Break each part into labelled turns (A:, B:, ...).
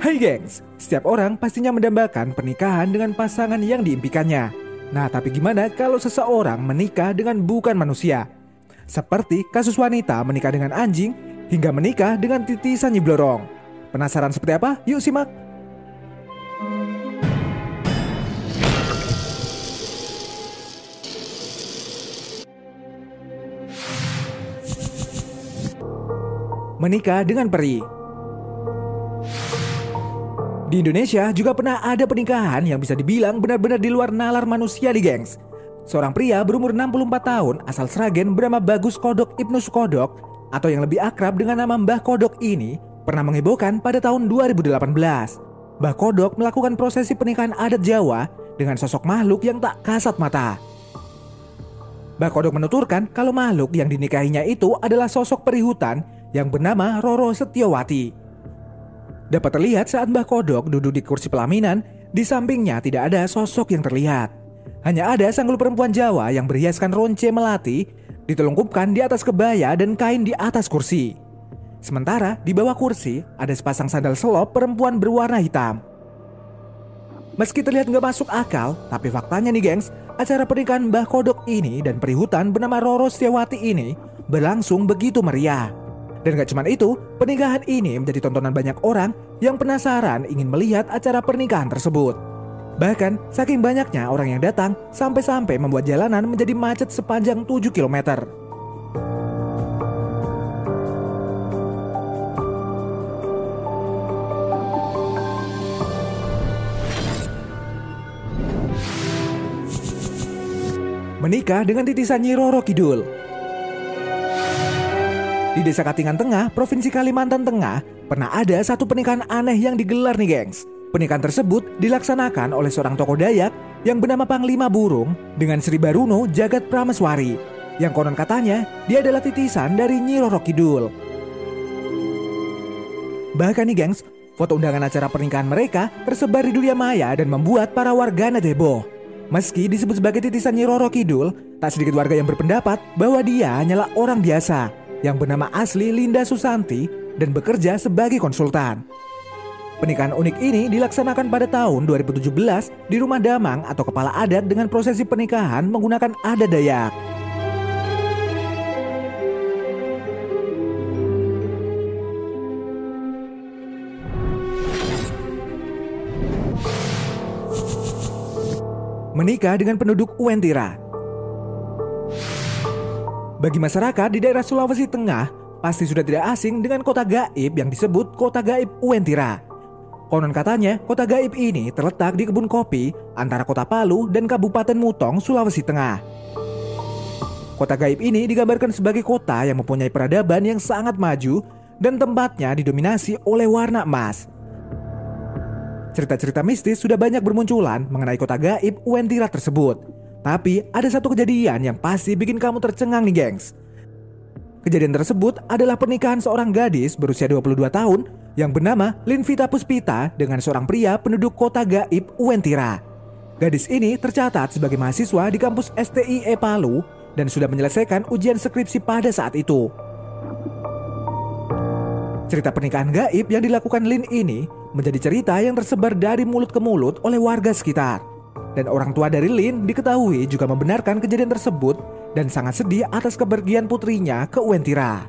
A: Hai gengs, setiap orang pastinya mendambakan pernikahan dengan pasangan yang diimpikannya. Nah, tapi gimana kalau seseorang menikah dengan bukan manusia? Seperti kasus wanita menikah dengan anjing hingga menikah dengan titisan nyiblorong. Penasaran seperti apa? Yuk simak. Menikah dengan peri. Di Indonesia juga pernah ada pernikahan yang bisa dibilang benar-benar di luar nalar manusia di gengs. Seorang pria berumur 64 tahun asal Sragen bernama Bagus Kodok Ibnu Sukodok atau yang lebih akrab dengan nama Mbah Kodok ini pernah menghebohkan pada tahun 2018. Mbah Kodok melakukan prosesi pernikahan adat Jawa dengan sosok makhluk yang tak kasat mata. Mbah Kodok menuturkan kalau makhluk yang dinikahinya itu adalah sosok perihutan yang bernama Roro Setiawati. Dapat terlihat saat Mbah Kodok duduk di kursi pelaminan, di sampingnya tidak ada sosok yang terlihat. Hanya ada sanggul perempuan Jawa yang berhiaskan ronce melati, ditelungkupkan di atas kebaya dan kain di atas kursi. Sementara di bawah kursi ada sepasang sandal selop perempuan berwarna hitam. Meski terlihat nggak masuk akal, tapi faktanya nih gengs, acara pernikahan Mbah Kodok ini dan perihutan bernama Roro Setiawati ini berlangsung begitu meriah. Dan gak cuma itu, pernikahan ini menjadi tontonan banyak orang yang penasaran ingin melihat acara pernikahan tersebut. Bahkan, saking banyaknya orang yang datang, sampai-sampai membuat jalanan menjadi macet sepanjang 7 km. Menikah dengan titisan Nyi Roro Kidul di Desa Katingan Tengah, Provinsi Kalimantan Tengah, pernah ada satu pernikahan aneh yang digelar nih gengs. Pernikahan tersebut dilaksanakan oleh seorang tokoh Dayak yang bernama Panglima Burung dengan Sri Baruno Jagat Prameswari. Yang konon katanya, dia adalah titisan dari Nyi Roro Kidul. Bahkan nih gengs, foto undangan acara pernikahan mereka tersebar di dunia maya dan membuat para warganet heboh. Meski disebut sebagai titisan Nyi Roro Kidul, tak sedikit warga yang berpendapat bahwa dia hanyalah orang biasa yang bernama asli Linda Susanti dan bekerja sebagai konsultan. Pernikahan unik ini dilaksanakan pada tahun 2017 di Rumah Damang atau Kepala Adat dengan prosesi pernikahan menggunakan adat Dayak. Menikah dengan penduduk Uentira bagi masyarakat di daerah Sulawesi Tengah, pasti sudah tidak asing dengan kota gaib yang disebut kota gaib Uentira. Konon katanya, kota gaib ini terletak di kebun kopi antara kota Palu dan Kabupaten Mutong, Sulawesi Tengah. Kota gaib ini digambarkan sebagai kota yang mempunyai peradaban yang sangat maju dan tempatnya didominasi oleh warna emas. Cerita-cerita mistis sudah banyak bermunculan mengenai kota gaib Uentira tersebut. Tapi ada satu kejadian yang pasti bikin kamu tercengang nih gengs. Kejadian tersebut adalah pernikahan seorang gadis berusia 22 tahun yang bernama Linvita Puspita dengan seorang pria penduduk kota gaib Uentira. Gadis ini tercatat sebagai mahasiswa di kampus STIE Palu dan sudah menyelesaikan ujian skripsi pada saat itu. Cerita pernikahan gaib yang dilakukan Lin ini menjadi cerita yang tersebar dari mulut ke mulut oleh warga sekitar. Dan orang tua dari Lin diketahui juga membenarkan kejadian tersebut dan sangat sedih atas kepergian putrinya ke Uentira.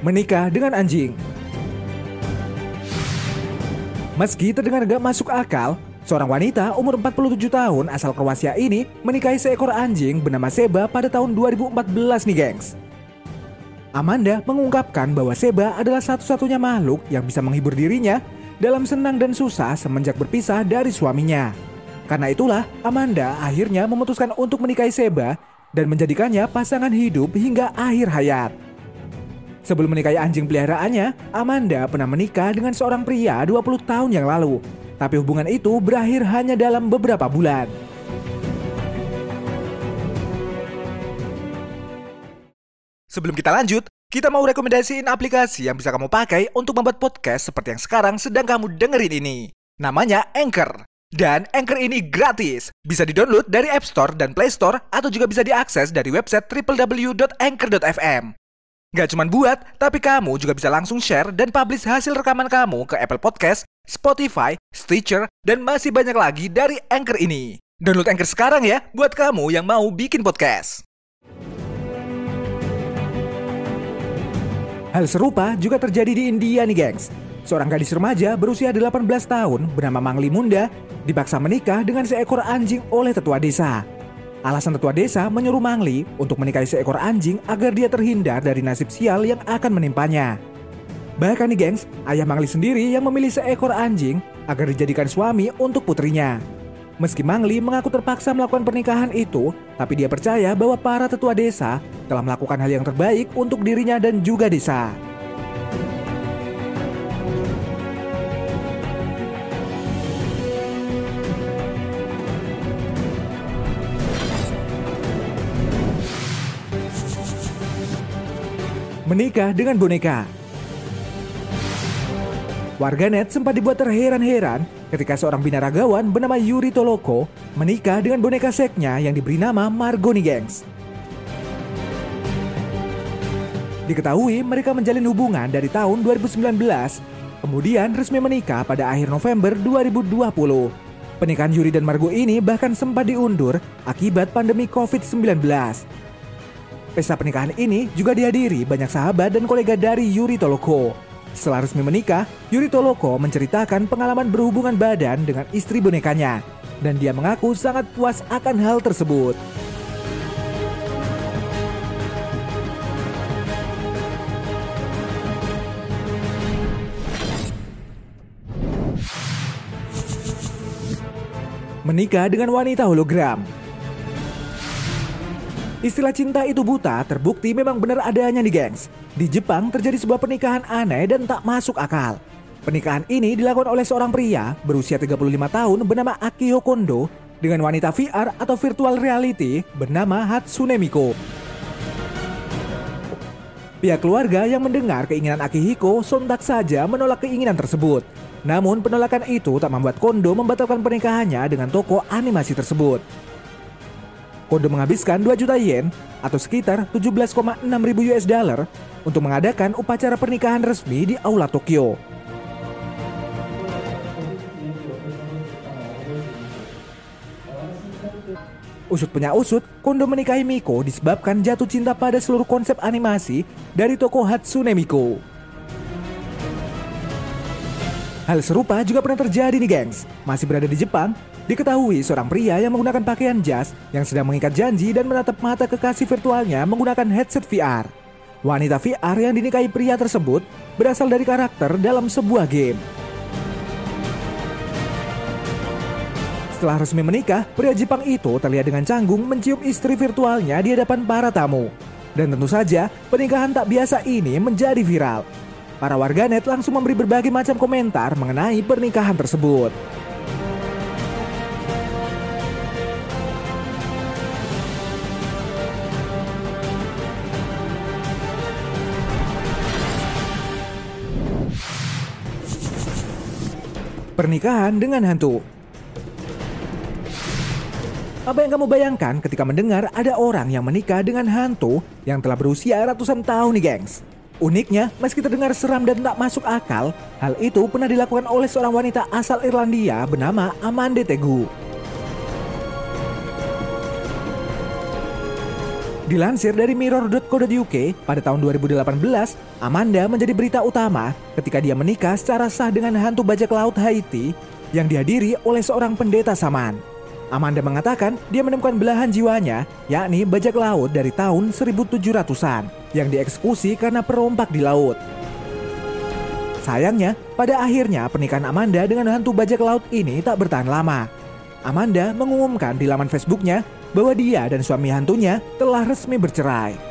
A: Menikah dengan anjing Meski terdengar gak masuk akal, Seorang wanita umur 47 tahun asal Kroasia ini menikahi seekor anjing bernama Seba pada tahun 2014 nih gengs. Amanda mengungkapkan bahwa Seba adalah satu-satunya makhluk yang bisa menghibur dirinya dalam senang dan susah semenjak berpisah dari suaminya. Karena itulah, Amanda akhirnya memutuskan untuk menikahi Seba dan menjadikannya pasangan hidup hingga akhir hayat. Sebelum menikahi anjing peliharaannya, Amanda pernah menikah dengan seorang pria 20 tahun yang lalu. Tapi hubungan itu berakhir hanya dalam beberapa bulan. Sebelum kita lanjut, kita mau rekomendasiin aplikasi yang bisa kamu pakai untuk membuat podcast seperti yang sekarang sedang kamu dengerin ini. Namanya Anchor. Dan Anchor ini gratis. Bisa di-download dari App Store dan Play Store atau juga bisa diakses dari website www.anchor.fm. Gak cuma buat, tapi kamu juga bisa langsung share dan publish hasil rekaman kamu ke Apple Podcast, Spotify, Stitcher, dan masih banyak lagi dari Anchor ini. Download Anchor sekarang ya, buat kamu yang mau bikin podcast. Hal serupa juga terjadi di India nih gengs. Seorang gadis remaja berusia 18 tahun bernama Mangli Munda dipaksa menikah dengan seekor anjing oleh tetua desa. Alasan tetua desa menyuruh Mangli untuk menikahi seekor anjing agar dia terhindar dari nasib sial yang akan menimpanya. Bahkan nih gengs, ayah Mangli sendiri yang memilih seekor anjing agar dijadikan suami untuk putrinya. Meski Mangli mengaku terpaksa melakukan pernikahan itu, tapi dia percaya bahwa para tetua desa telah melakukan hal yang terbaik untuk dirinya dan juga desa. Menikah dengan boneka Warganet sempat dibuat terheran-heran ketika seorang binaragawan bernama Yuri Toloko menikah dengan boneka seknya yang diberi nama Margoni Gangs. Diketahui mereka menjalin hubungan dari tahun 2019, kemudian resmi menikah pada akhir November 2020. Pernikahan Yuri dan Margo ini bahkan sempat diundur akibat pandemi COVID-19. Pesta pernikahan ini juga dihadiri banyak sahabat dan kolega dari Yuri Toloko. Setelah resmi menikah, Yuri Toloko menceritakan pengalaman berhubungan badan dengan istri bonekanya. Dan dia mengaku sangat puas akan hal tersebut. Menikah dengan wanita hologram Istilah cinta itu buta terbukti memang benar adanya nih gengs. Di Jepang terjadi sebuah pernikahan aneh dan tak masuk akal. Pernikahan ini dilakukan oleh seorang pria berusia 35 tahun bernama Akio Kondo dengan wanita VR atau virtual reality bernama Hatsune Miko. Pihak keluarga yang mendengar keinginan Akihiko sontak saja menolak keinginan tersebut. Namun penolakan itu tak membuat Kondo membatalkan pernikahannya dengan toko animasi tersebut. Kondo menghabiskan 2 juta yen atau sekitar 17,6 ribu US dollar untuk mengadakan upacara pernikahan resmi di Aula Tokyo. Usut punya usut, Kondo menikahi Miko disebabkan jatuh cinta pada seluruh konsep animasi dari toko Hatsune Miko. Hal serupa juga pernah terjadi nih gengs. Masih berada di Jepang, Diketahui seorang pria yang menggunakan pakaian jas yang sedang mengikat janji dan menatap mata kekasih virtualnya menggunakan headset VR. Wanita VR yang dinikahi pria tersebut berasal dari karakter dalam sebuah game. Setelah resmi menikah, pria Jepang itu terlihat dengan canggung mencium istri virtualnya di hadapan para tamu. Dan tentu saja, pernikahan tak biasa ini menjadi viral. Para warganet langsung memberi berbagai macam komentar mengenai pernikahan tersebut. Pernikahan dengan hantu. Apa yang kamu bayangkan ketika mendengar ada orang yang menikah dengan hantu yang telah berusia ratusan tahun nih gengs? Uniknya, meski terdengar seram dan tak masuk akal, hal itu pernah dilakukan oleh seorang wanita asal Irlandia bernama Amanda Tegu. Dilansir dari mirror.co.uk, pada tahun 2018, Amanda menjadi berita utama ketika dia menikah secara sah dengan hantu bajak laut Haiti yang dihadiri oleh seorang pendeta saman. Amanda mengatakan dia menemukan belahan jiwanya, yakni bajak laut dari tahun 1700-an, yang dieksekusi karena perompak di laut. Sayangnya, pada akhirnya pernikahan Amanda dengan hantu bajak laut ini tak bertahan lama. Amanda mengumumkan di laman Facebooknya bahwa dia dan suami hantunya telah resmi bercerai.